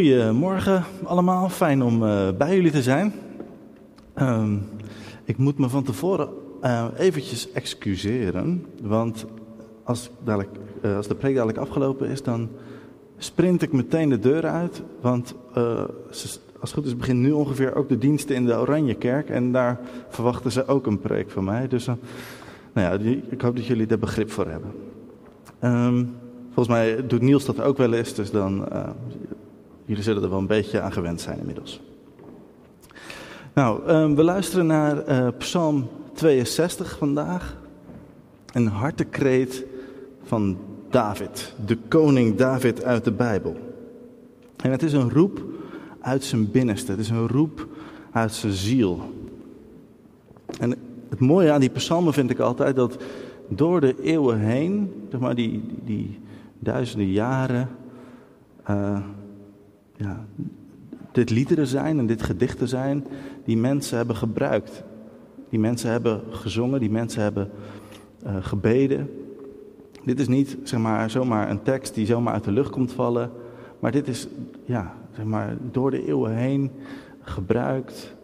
Goedemorgen allemaal, fijn om uh, bij jullie te zijn. Uh, ik moet me van tevoren uh, eventjes excuseren, want als, dadelijk, uh, als de preek dadelijk afgelopen is, dan sprint ik meteen de deur uit. Want als het goed is begint nu ongeveer ook de diensten in de Oranje Kerk en daar verwachten ze ook een preek van mij. Dus nou ja, die, ik hoop dat jullie daar begrip voor hebben. Um, volgens mij doet Niels dat ook wel eens, dus dan Jullie zullen er wel een beetje aan gewend zijn inmiddels. Nou, um, we luisteren naar uh, Psalm 62 vandaag. Een hartekreet van David, de koning David uit de Bijbel. En het is een roep uit zijn binnenste, het is een roep uit zijn ziel. En het mooie aan die psalmen vind ik altijd dat door de eeuwen heen, zeg maar die, die duizenden jaren, uh, ja, dit liederen zijn en dit gedichten zijn die mensen hebben gebruikt. Die mensen hebben gezongen, die mensen hebben uh, gebeden. Dit is niet zeg maar, zomaar een tekst die zomaar uit de lucht komt vallen. Maar dit is ja, zeg maar, door de eeuwen heen gebruikt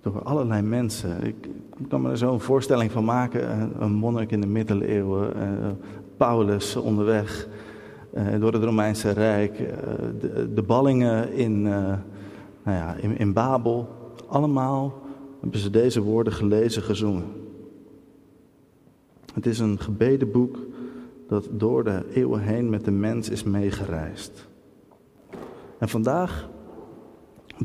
door allerlei mensen. Ik kan me er zo een voorstelling van maken. Een monnik in de middeleeuwen, uh, Paulus onderweg door het Romeinse Rijk, uh, de, ballingen in, uh, nou ja, in, in Babel. Allemaal hebben ze deze woorden gelezen, gezongen. Het is een gebedenboek dat door de eeuwen heen met de mens is meegereisd. En vandaag,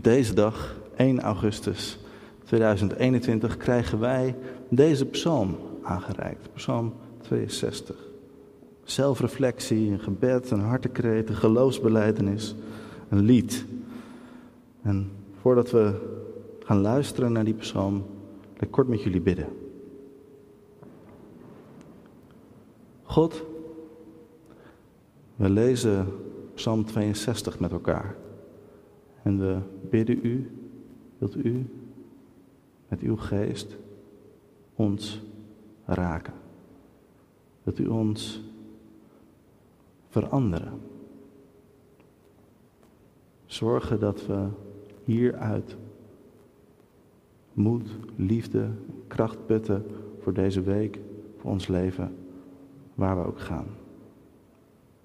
deze dag, 1 augustus 2021, krijgen wij deze psalm aangereikt. Psalm 62 zelfreflectie, een gebed, een hartekreet, een geloofsbeleidenis, een lied. En voordat we gaan luisteren naar die psalm, wil ik kort met jullie bidden. God, we lezen Psalm 62 met elkaar. En we bidden u, wilt u met uw geest ons raken. Wilt u ons veranderen. Zorgen dat we hieruit moed, liefde, kracht putten voor deze week, voor ons leven, waar we ook gaan.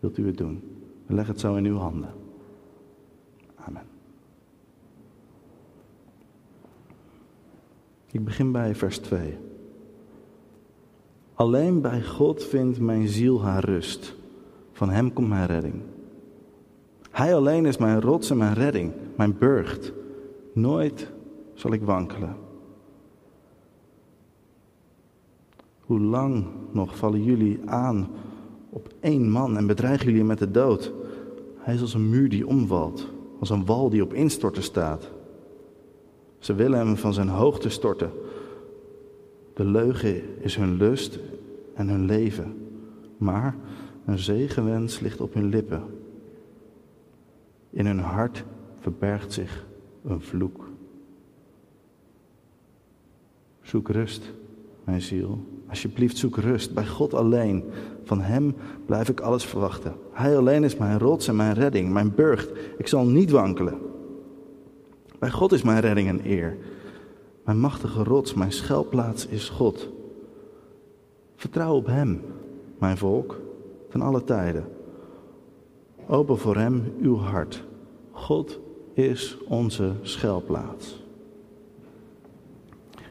Wilt u het doen? Leggen het zo in uw handen. Amen. Ik begin bij vers 2. Alleen bij God vindt mijn ziel haar rust. Van Hem komt mijn redding. Hij alleen is mijn rots en mijn redding, mijn burcht. Nooit zal ik wankelen. Hoe lang nog vallen jullie aan op één man en bedreigen jullie met de dood? Hij is als een muur die omvalt, als een wal die op instorten staat. Ze willen hem van zijn hoogte storten. De leugen is hun lust en hun leven. Maar een zegenwens ligt op hun lippen. In hun hart verbergt zich een vloek. Zoek rust, mijn ziel. Alsjeblieft, zoek rust bij God alleen. Van Hem blijf ik alles verwachten. Hij alleen is mijn rots en mijn redding, mijn burcht. Ik zal niet wankelen. Bij God is mijn redding en eer. Mijn machtige rots, mijn schuilplaats is God. Vertrouw op Hem, mijn volk van alle tijden. Open voor Hem uw hart. God is onze schuilplaats.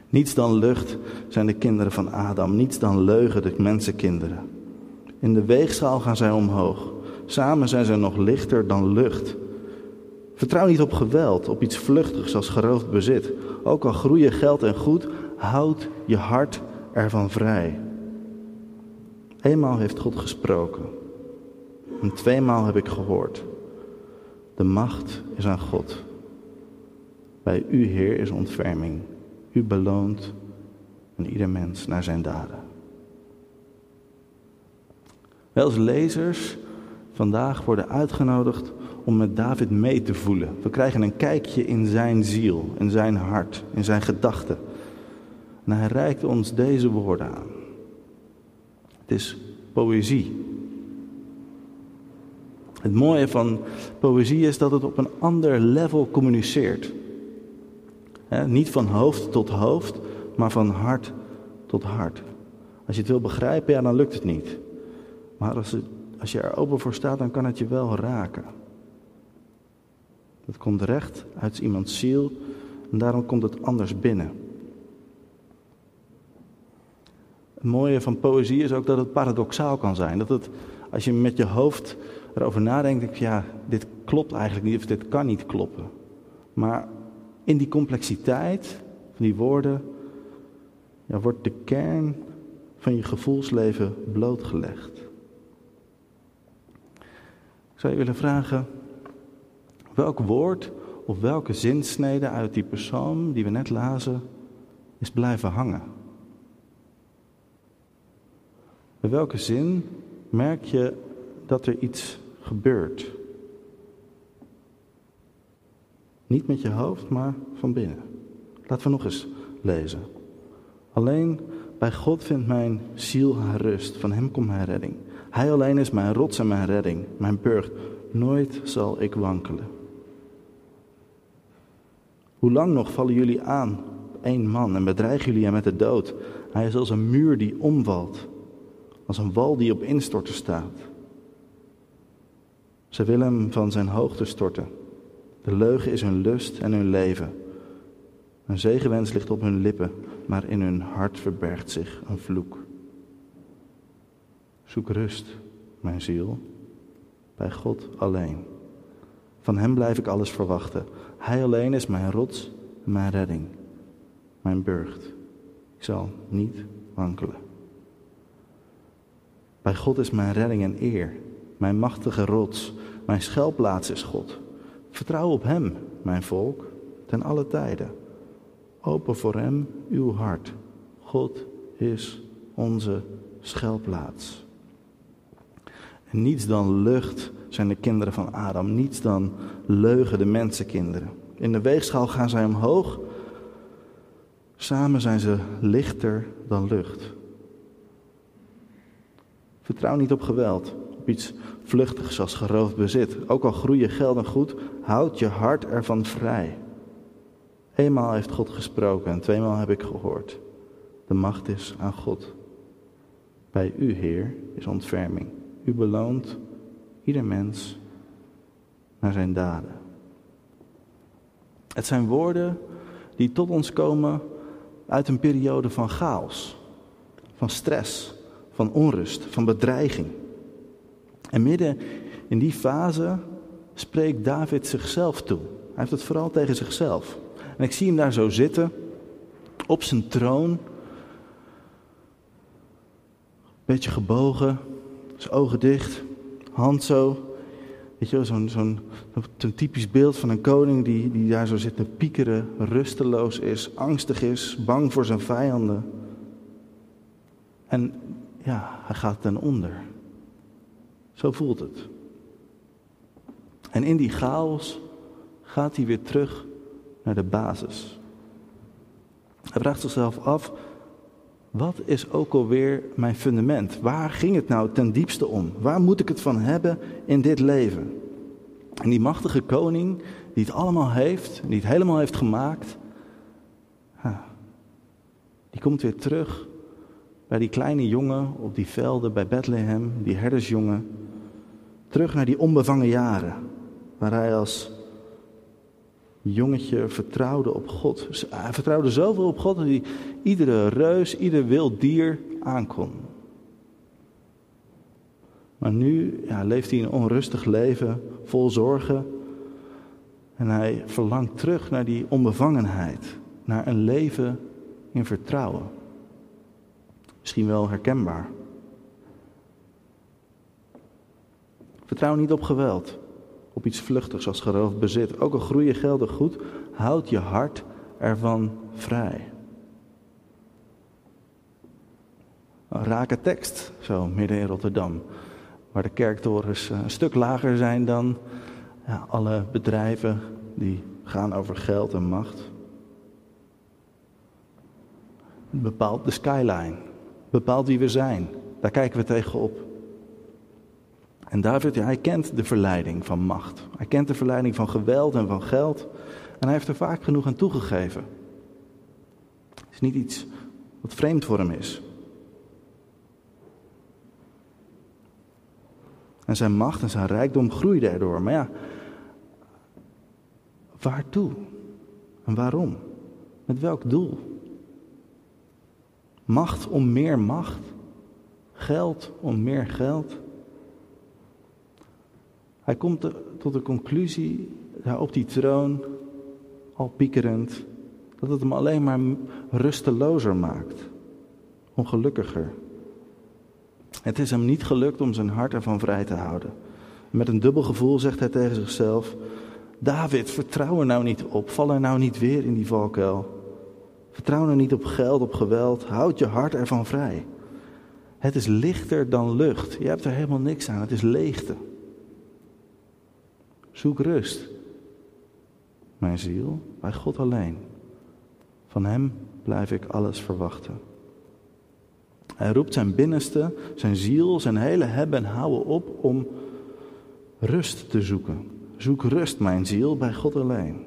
Niets dan lucht zijn de kinderen van Adam, niets dan leugen de mensenkinderen. In de weegschaal gaan zij omhoog. Samen zijn zij nog lichter dan lucht. Vertrouw niet op geweld, op iets vluchtigs als geroofd bezit. Ook al groeien geld en goed, houd je hart ervan vrij. Eenmaal heeft God gesproken. En tweemaal heb ik gehoord. De macht is aan God. Bij u, Heer, is ontferming. U beloont en ieder mens naar zijn daden. Wij als lezers vandaag worden uitgenodigd om met David mee te voelen. We krijgen een kijkje in zijn ziel, in zijn hart, in zijn gedachten. En hij reikt ons deze woorden aan. Het is poëzie. Het mooie van poëzie is dat het op een ander level communiceert. niet van hoofd tot hoofd, maar van hart tot hart. Als je het wil begrijpen, ja, dan lukt het niet. Maar als, als je er open voor staat, dan kan het je wel raken. Het komt recht uit iemands ziel en daarom komt het anders binnen. Het mooie van poëzie is ook dat het paradoxaal kan zijn. Dat het, als je met je hoofd erover nadenkt, denk ja, dit klopt eigenlijk niet of dit kan niet kloppen. Maar in die complexiteit van die woorden ja, wordt de kern van je gevoelsleven blootgelegd. Ik zou je willen vragen, welk woord of welke zinsnede uit die persoon die we net lazen is blijven hangen? Bij welke zin merk je dat er iets gebeurt? Niet met je hoofd, maar van binnen. Laten we nog eens lezen. Alleen bij God vindt mijn ziel haar rust, van Hem komt mijn redding. Hij alleen is mijn rots en mijn redding, mijn burcht. Nooit zal ik wankelen. Hoe lang nog vallen jullie aan één man en bedreigen jullie hem met de dood? Hij is als een muur die omvalt, als een wal die op instorten staat. Ze willen hem van zijn hoogte storten. De leugen is hun lust en hun leven. Een zegenwens ligt op hun lippen, maar in hun hart verbergt zich een vloek. Zoek rust, mijn ziel, bij God alleen. Van Hem blijf ik alles verwachten. Hij alleen is mijn rots, mijn redding, mijn burcht. Ik zal niet wankelen. Bij God is mijn redding en eer, mijn machtige rots, mijn schuilplaats is God. Vertrouw op Hem, mijn volk, ten alle tijden. Open voor Hem uw hart. God is onze schuilplaats. Niets dan lucht zijn de kinderen van Adam. Niets dan leugen de mensenkinderen. In de weegschaal gaan zij omhoog. Samen zijn ze lichter dan lucht. Vertrouw niet op geweld, op iets vluchtigs als geroofd bezit. Ook al groeien geld en goed, houd je hart ervan vrij. Eenmaal heeft God gesproken en tweemaal heb ik gehoord. De macht is aan God. Bij u, Heer, is ontferming. U beloont ieder mens naar zijn daden. Het zijn woorden die tot ons komen uit een periode van chaos, van stress, van onrust, van bedreiging. En midden in die fase spreekt David zichzelf toe. Hij heeft het vooral tegen zichzelf. En ik zie hem daar zo zitten, op zijn troon, beetje gebogen, zijn ogen dicht, hand zo. Weet je zo'n zo'n een typisch beeld van een koning die, die daar zo zit te piekeren, rusteloos is, angstig is, bang voor zijn vijanden. En ja, hij gaat ten onder. Zo voelt het. En in die chaos gaat hij weer terug naar de basis. Hij vraagt zichzelf af, wat is ook alweer mijn fundament? Waar ging het nou ten diepste om? Waar moet ik het van hebben in dit leven? En die machtige koning, die het allemaal heeft, die het helemaal heeft gemaakt, die komt weer terug bij die kleine jongen op die velden bij Bethlehem, die herdersjongen. Terug naar die onbevangen jaren, waar hij als jongetje vertrouwde op God. Hij vertrouwde zoveel op God dat hij iedere reus, ieder wild dier aankon. Maar nu ja, leeft hij een onrustig leven, vol zorgen. En hij verlangt terug naar die onbevangenheid, naar een leven in vertrouwen. Misschien wel herkenbaar. Vertrouw niet op geweld op iets vluchtigs als geroofd bezit. Ook al groeien gelden goed, houd je hart ervan vrij. Een rake tekst, zo midden in Rotterdam, waar de kerktorens eh, een stuk lager zijn dan ja, alle bedrijven die gaan over geld en macht. Bepaalt de skyline, bepaalt wie we zijn. Daar kijken we tegenop. En David, ja, hij kent de verleiding van macht. Hij kent de verleiding van geweld en van geld. En hij heeft er vaak genoeg aan toegegeven. Het is niet iets wat vreemd voor hem is. En zijn macht en zijn rijkdom groeide erdoor. Maar ja, waartoe? En waarom? Met welk doel? Macht om meer macht? Geld om meer geld? Hij komt tot de conclusie, daar op die troon, al piekerend, dat het hem alleen maar rustelozer maakt, ongelukkiger. Het is hem niet gelukt om zijn hart ervan vrij te houden. Met een dubbel gevoel zegt hij tegen zichzelf: David, vertrouw er nou niet op. Val er nou niet weer in die valkuil. Vertrouw nou niet op geld, op geweld. Houd je hart ervan vrij. Het is lichter dan lucht. Je hebt er helemaal niks aan. Het is leegte. Zoek rust, mijn ziel, bij God alleen. Van Hem blijf ik alles verwachten. Hij roept zijn binnenste, zijn ziel, zijn hele hebben en houden op om rust te zoeken. Zoek rust, mijn ziel, bij God alleen.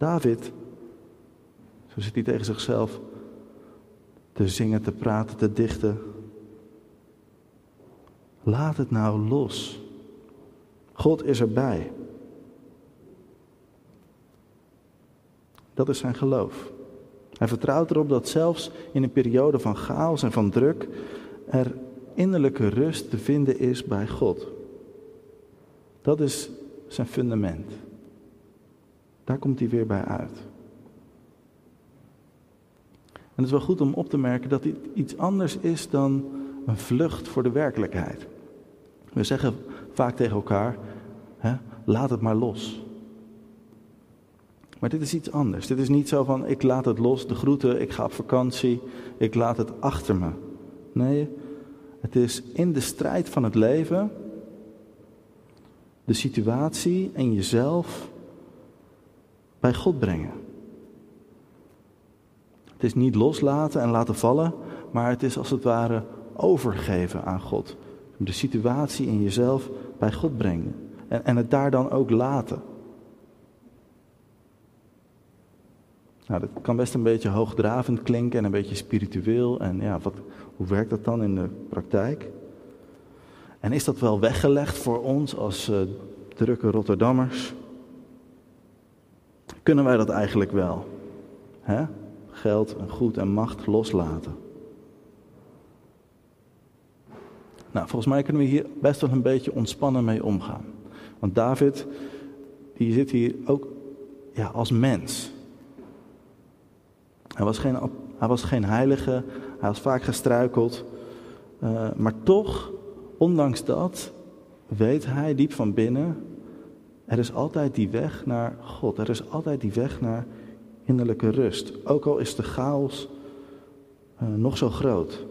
David, zo zit hij tegen zichzelf te zingen, te praten, te dichten. Laat het nou los. God is erbij. Dat is zijn geloof. Hij vertrouwt erop dat zelfs in een periode van chaos en van druk er innerlijke rust te vinden is bij God. Dat is zijn fundament. Daar komt hij weer bij uit. En het is wel goed om op te merken dat dit iets anders is dan een vlucht voor de werkelijkheid. We zeggen vaak tegen elkaar: hè, laat het maar los. Maar dit is iets anders. Dit is niet zo van ik laat het los, de groeten, ik ga op vakantie, ik laat het achter me. Nee, het is in de strijd van het leven, de situatie en jezelf bij God brengen. Het is niet loslaten en laten vallen, maar het is als het ware overgeven aan God. De situatie in jezelf bij God brengen. En, en het daar dan ook laten. Nou, dat kan best een beetje hoogdravend klinken en een beetje spiritueel. En ja, wat, hoe werkt dat dan in de praktijk? En is dat wel weggelegd voor ons als uh, drukke Rotterdammers? Kunnen wij dat eigenlijk wel? Geld en goed en macht loslaten. Nou, volgens mij kunnen we hier best wel een beetje ontspannen mee omgaan. Want David, die zit hier ook ja, als mens. Hij was geen, hij was geen heilige, hij was vaak gestruikeld. Uh, maar toch, ondanks dat, weet hij diep van binnen, er is altijd die weg naar God. Er is altijd die weg naar innerlijke rust. Ook al is de chaos uh, nog zo groot.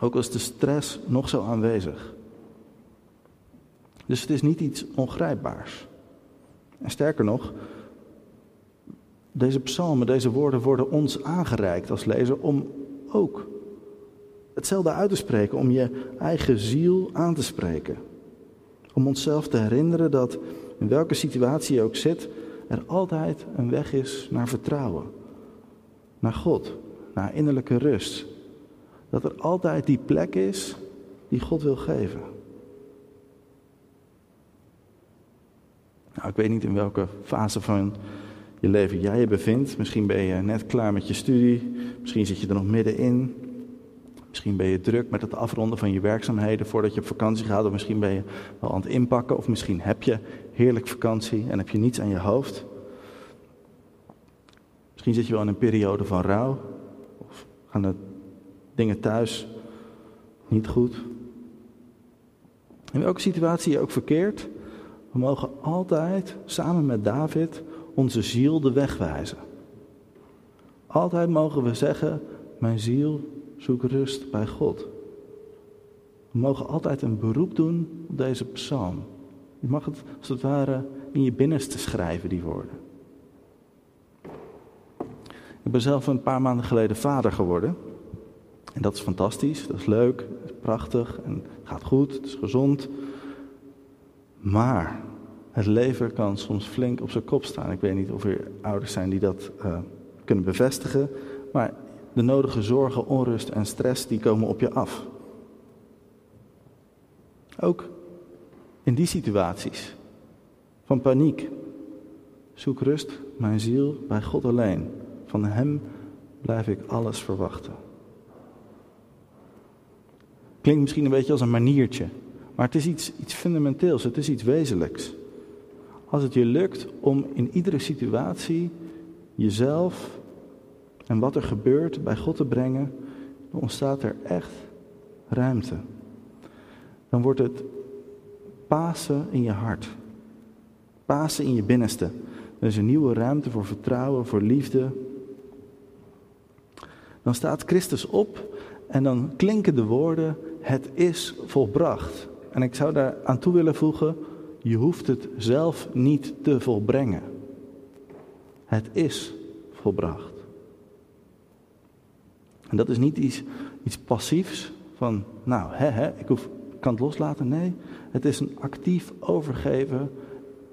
Ook al is de stress nog zo aanwezig. Dus het is niet iets ongrijpbaars. En sterker nog, deze psalmen, deze woorden worden ons aangereikt als lezer om ook hetzelfde uit te spreken, om je eigen ziel aan te spreken. Om onszelf te herinneren dat in welke situatie je ook zit, er altijd een weg is naar vertrouwen, naar God, naar innerlijke rust. Dat er altijd die plek is die God wil geven. Nou, ik weet niet in welke fase van je leven jij je bevindt. Misschien ben je net klaar met je studie. Misschien zit je er nog middenin. Misschien ben je druk met het afronden van je werkzaamheden voordat je op vakantie gaat. Of misschien ben je wel aan het inpakken. Of misschien heb je heerlijk vakantie en heb je niets aan je hoofd. Misschien zit je wel in een periode van rouw. Of gaan de dingen thuis niet goed. In welke situatie je ook verkeert, we mogen altijd samen met David onze ziel de weg wijzen. Altijd mogen we zeggen, mijn ziel zoekt rust bij God. We mogen altijd een beroep doen op deze psalm. Je mag het als het ware in je binnenste schrijven, die woorden. Ik ben zelf een paar maanden geleden vader geworden. En dat is fantastisch, dat is leuk, prachtig en het gaat goed, het is gezond. Maar het leven kan soms flink op zijn kop staan. Ik weet niet of er ouders zijn die dat uh, kunnen bevestigen. Maar de nodige zorgen, onrust en stress die komen op je af. Ook in die situaties van paniek. Zoek rust, mijn ziel, bij God alleen. Van Hem blijf ik alles verwachten. Klinkt misschien een beetje als een maniertje, maar het is iets, iets fundamenteels, het is iets wezenlijks. Als het je lukt om in iedere situatie jezelf en wat er gebeurt bij God te brengen, dan ontstaat er echt ruimte. Dan wordt het Pasen in je hart. Pasen in je binnenste. Er is een nieuwe ruimte voor vertrouwen, voor liefde. Dan staat Christus op en dan klinken de woorden: Het is volbracht. En ik zou daar aan toe willen voegen: Je hoeft het zelf niet te volbrengen. Het is volbracht. En dat is niet iets, iets passiefs van, nou, hè, hè, ik hoef, kan het loslaten. Nee, het is een actief overgeven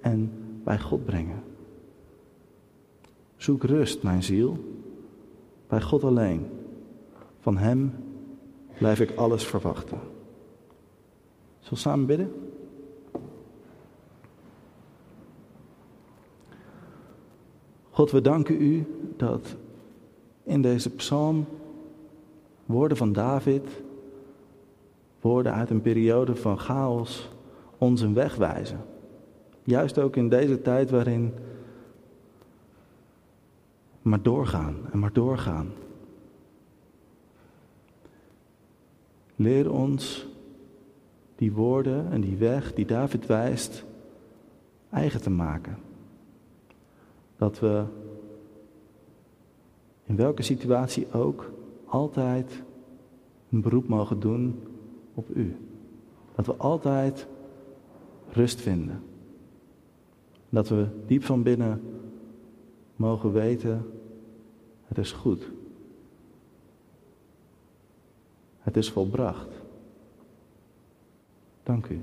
en bij God brengen. Zoek rust, mijn ziel, bij God alleen. Van Hem blijf ik alles verwachten. Zullen we samen bidden? God, we danken u dat in deze psalm woorden van David, woorden uit een periode van chaos, ons een weg wijzen. Juist ook in deze tijd waarin maar doorgaan en maar doorgaan. Leer ons die woorden en die weg die David wijst eigen te maken. Dat we in welke situatie ook altijd een beroep mogen doen op U. Dat we altijd rust vinden. Dat we diep van binnen mogen weten, het is goed. Het is volbracht. Dank u.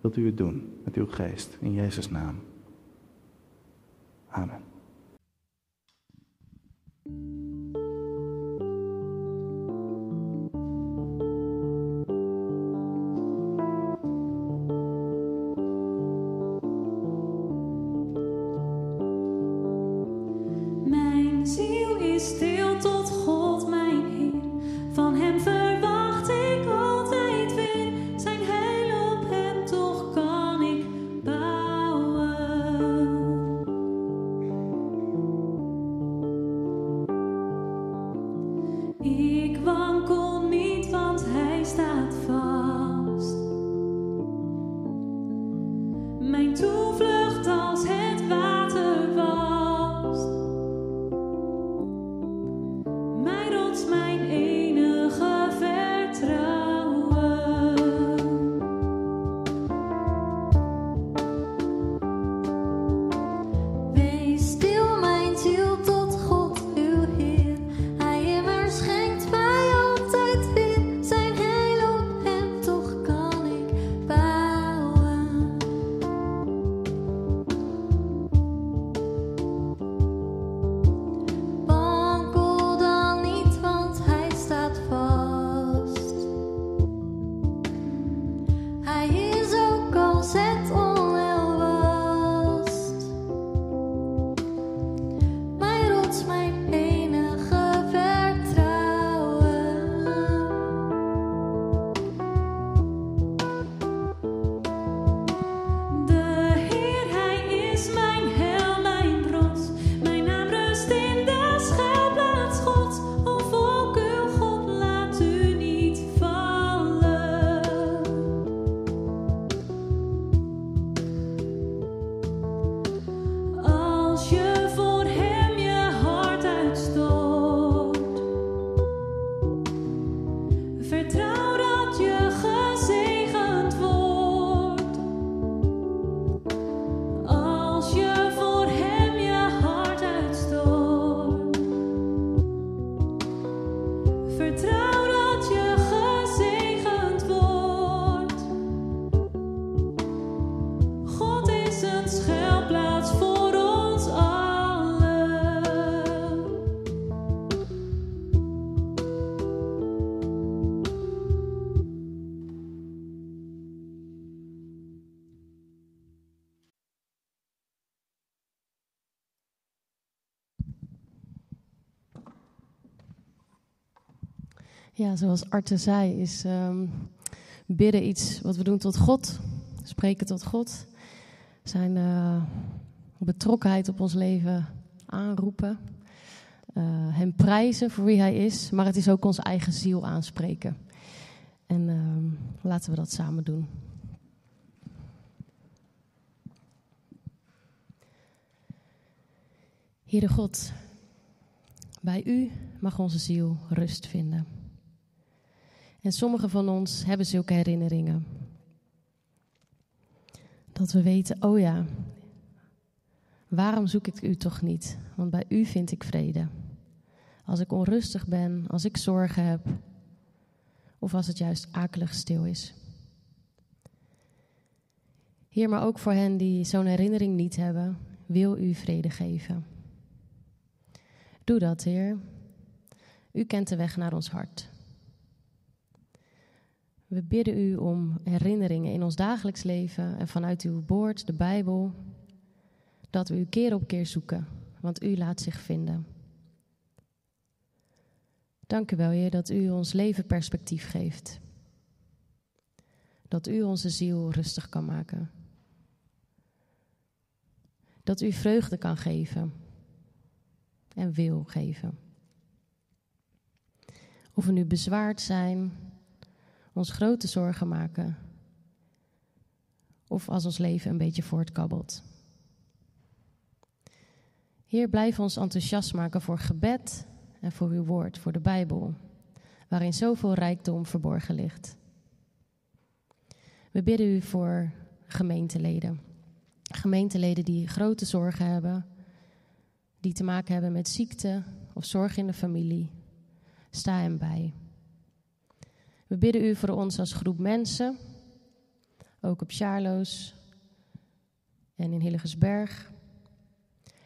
Wilt u het doen met uw geest in Jezus' naam. Amen. Ja, zoals Arte zei, is um, bidden iets wat we doen tot God. Spreken tot God. Zijn uh, betrokkenheid op ons leven aanroepen. Uh, hem prijzen voor wie hij is. Maar het is ook onze eigen ziel aanspreken. En uh, laten we dat samen doen. Heere God, bij U mag onze ziel rust vinden. En sommigen van ons hebben zulke herinneringen. Dat we weten, oh ja, waarom zoek ik U toch niet? Want bij U vind ik vrede. Als ik onrustig ben, als ik zorgen heb, of als het juist akelig stil is. Heer, maar ook voor hen die zo'n herinnering niet hebben, wil U vrede geven. Doe dat, Heer. U kent de weg naar ons hart. We bidden u om herinneringen in ons dagelijks leven en vanuit uw woord, de Bijbel, dat we u keer op keer zoeken, want u laat zich vinden. Dank u wel, Heer, dat u ons leven perspectief geeft. Dat u onze ziel rustig kan maken. Dat u vreugde kan geven en wil geven. Of we nu bezwaard zijn, ons grote zorgen maken, of als ons leven een beetje voortkabbelt. Heer, blijf ons enthousiast maken voor gebed en voor uw woord, voor de Bijbel, waarin zoveel rijkdom verborgen ligt. We bidden u voor gemeenteleden. Gemeenteleden die grote zorgen hebben, die te maken hebben met ziekte of zorg in de familie. Sta hem bij. We bidden u voor ons als groep mensen, ook op Charloes en in Hillegersberg.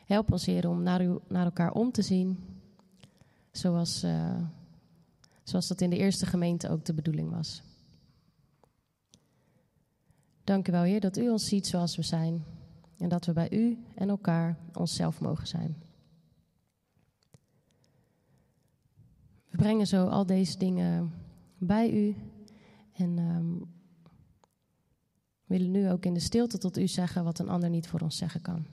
Help ons, Heer, om naar, naar elkaar om te zien, zoals, uh, zoals dat in de eerste gemeente ook de bedoeling was. Dank u wel, Heer, dat u ons ziet zoals we zijn en dat we bij u en elkaar onszelf mogen zijn. We brengen zo al deze dingen bij u en um, willen nu ook in de stilte tot u zeggen wat een ander niet voor ons zeggen kan.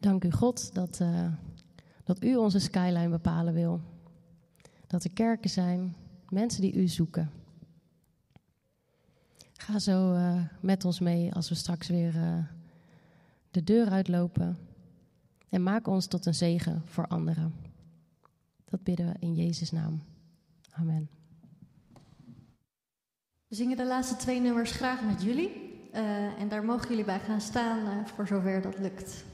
Dank u God dat, uh, dat u onze skyline bepalen wil. Dat er kerken zijn, mensen die u zoeken. Ga zo uh, met ons mee als we straks weer uh, de deur uitlopen. En maak ons tot een zegen voor anderen. Dat bidden we in Jezus' naam. Amen. We zingen de laatste twee nummers graag met jullie. Uh, en daar mogen jullie bij gaan staan voor zover dat lukt.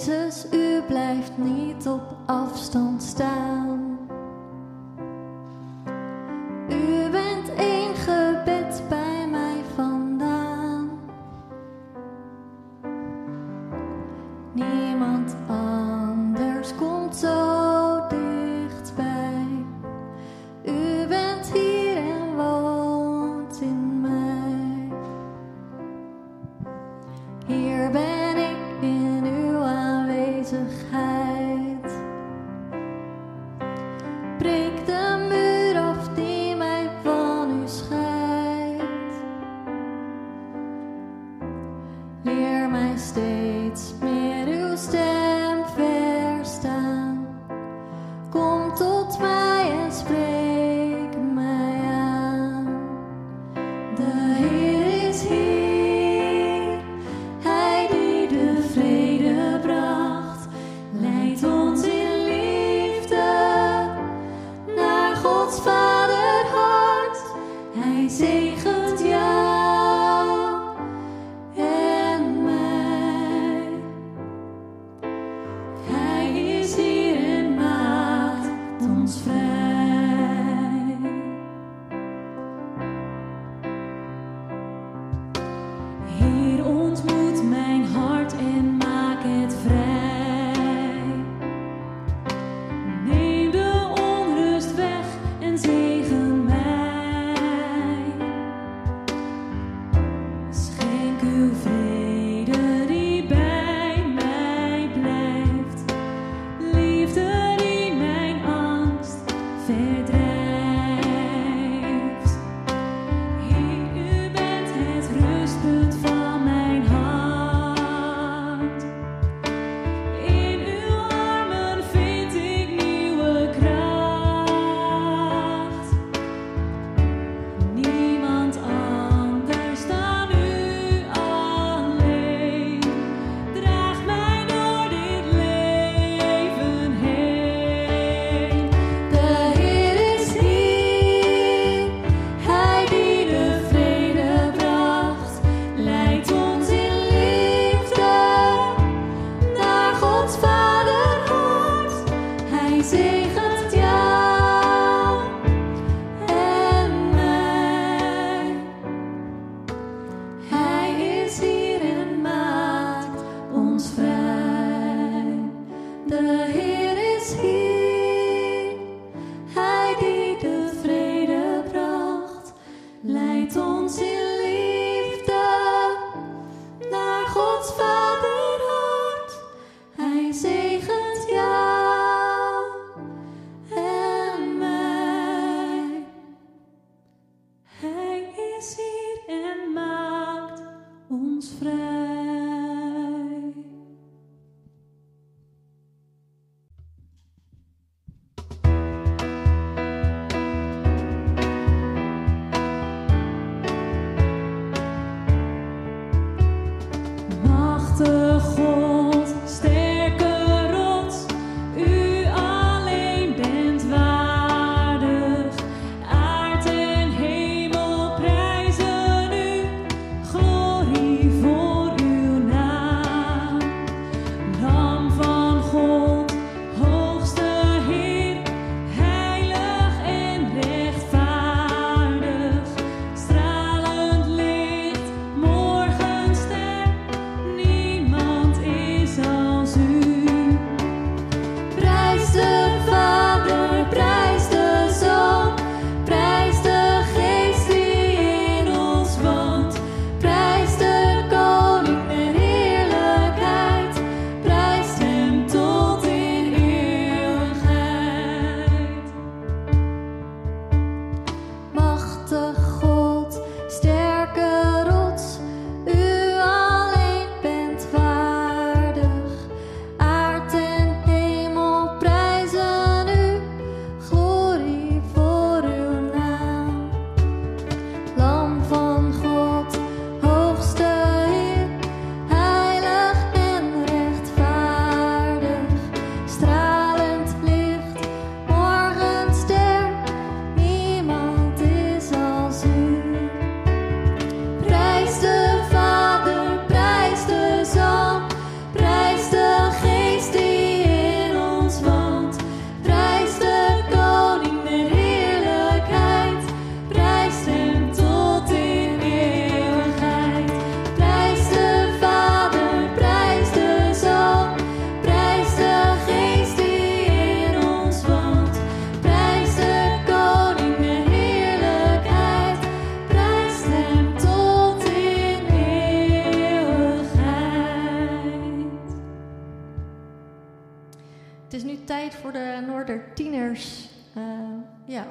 Jezus, u blijft niet op afstand staan. De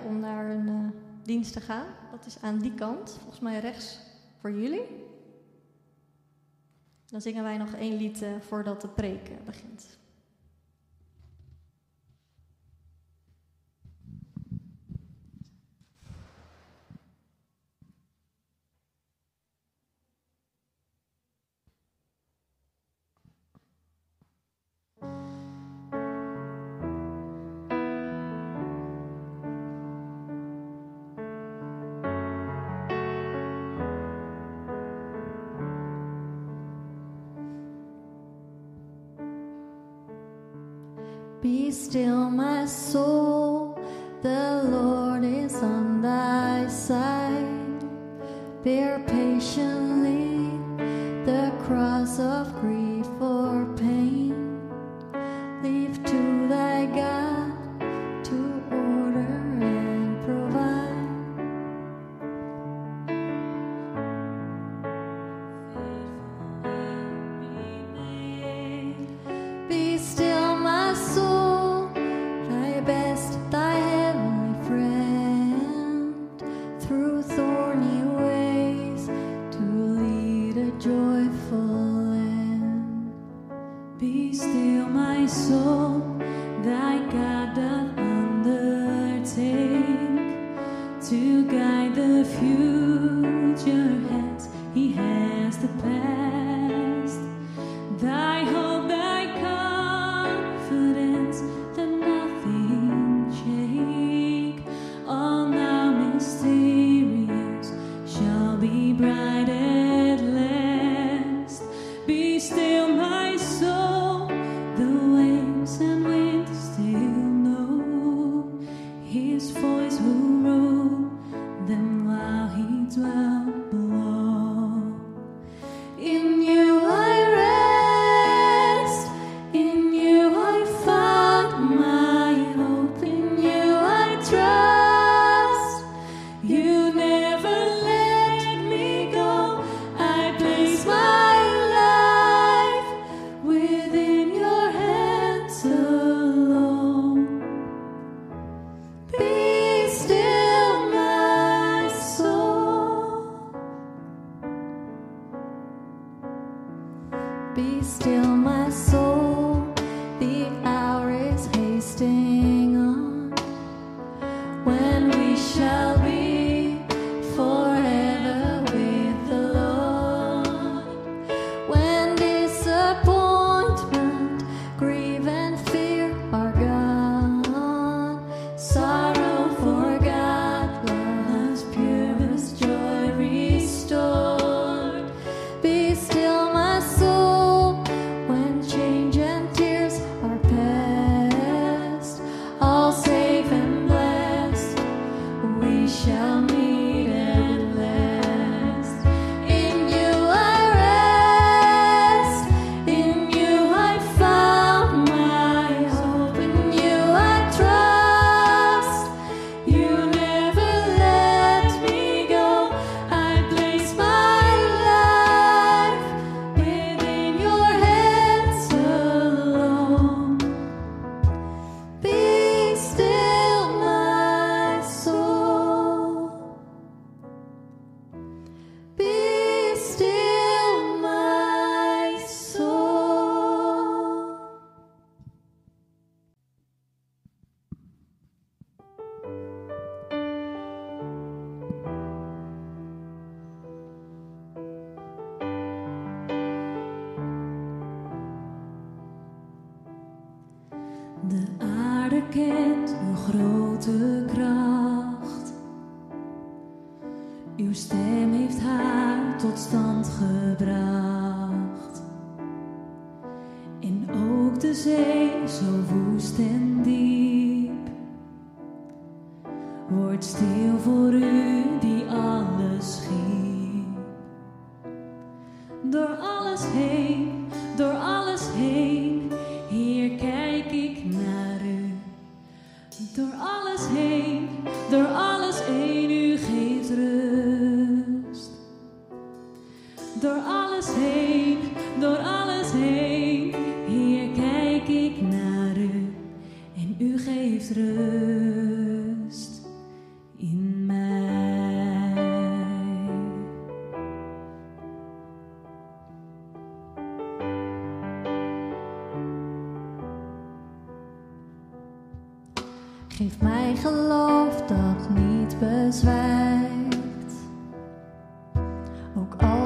om naar een eh, dienst te gaan. Dat is aan die kant, volgens mij rechts voor jullie. Dan zingen wij nog één lied eh, voordat de preek eh, begint. still, my soul. The Lord is on thy side. Bear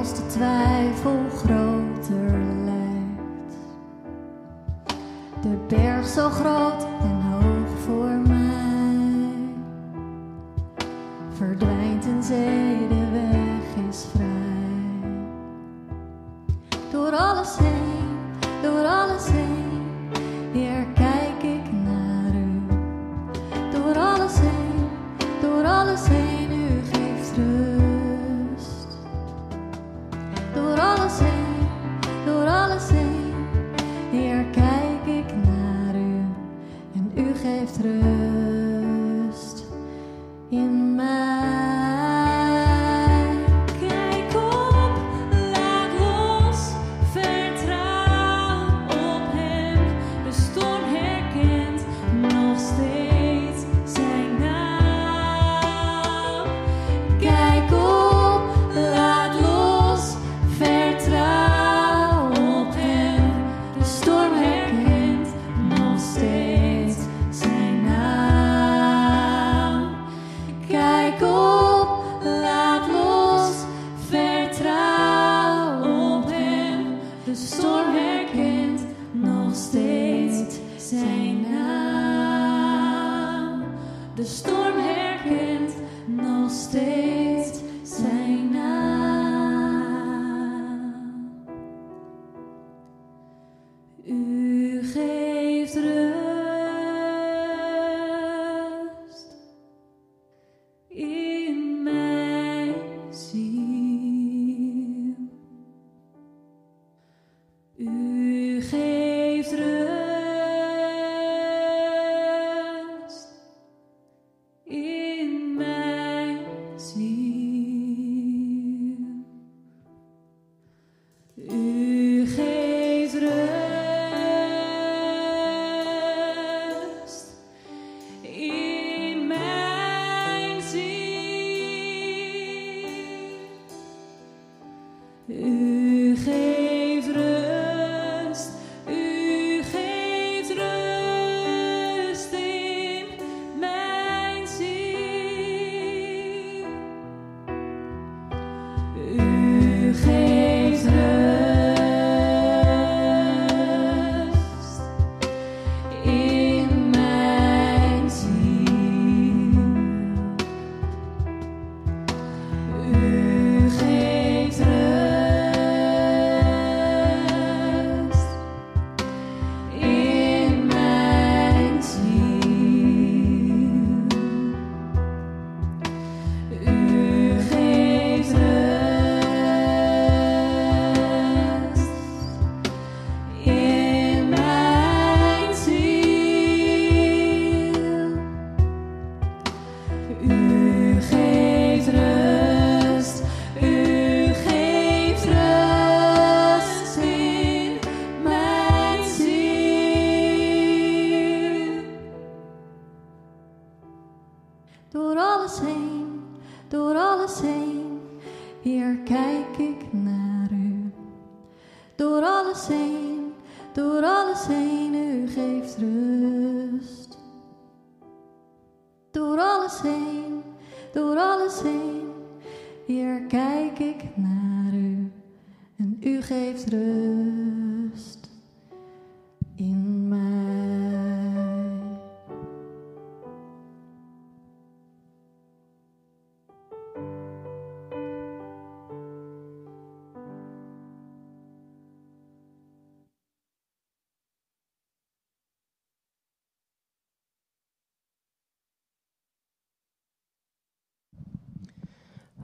als de twijfel groter lijkt. De berg zo groot en hoog voor mij verdwijnt in zee.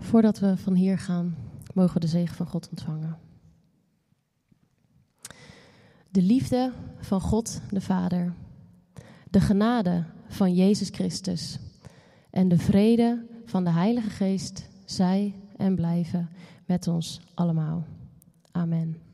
Voordat we van hier gaan, mogen we de zegen van God ontvangen. De liefde van God de Vader, de genade van Jezus Christus en de vrede van de Heilige Geest zij en blijven met ons allemaal. Amen.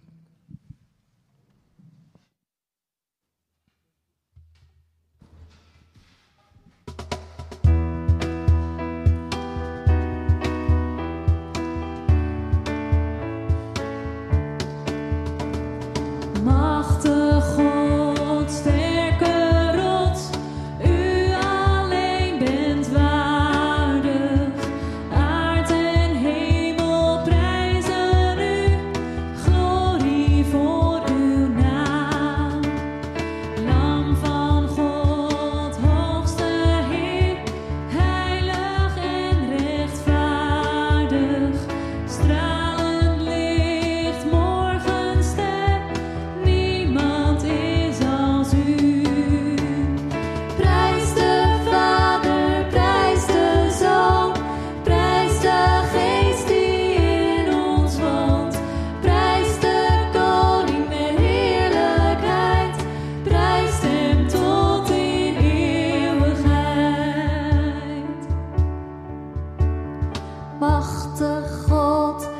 God.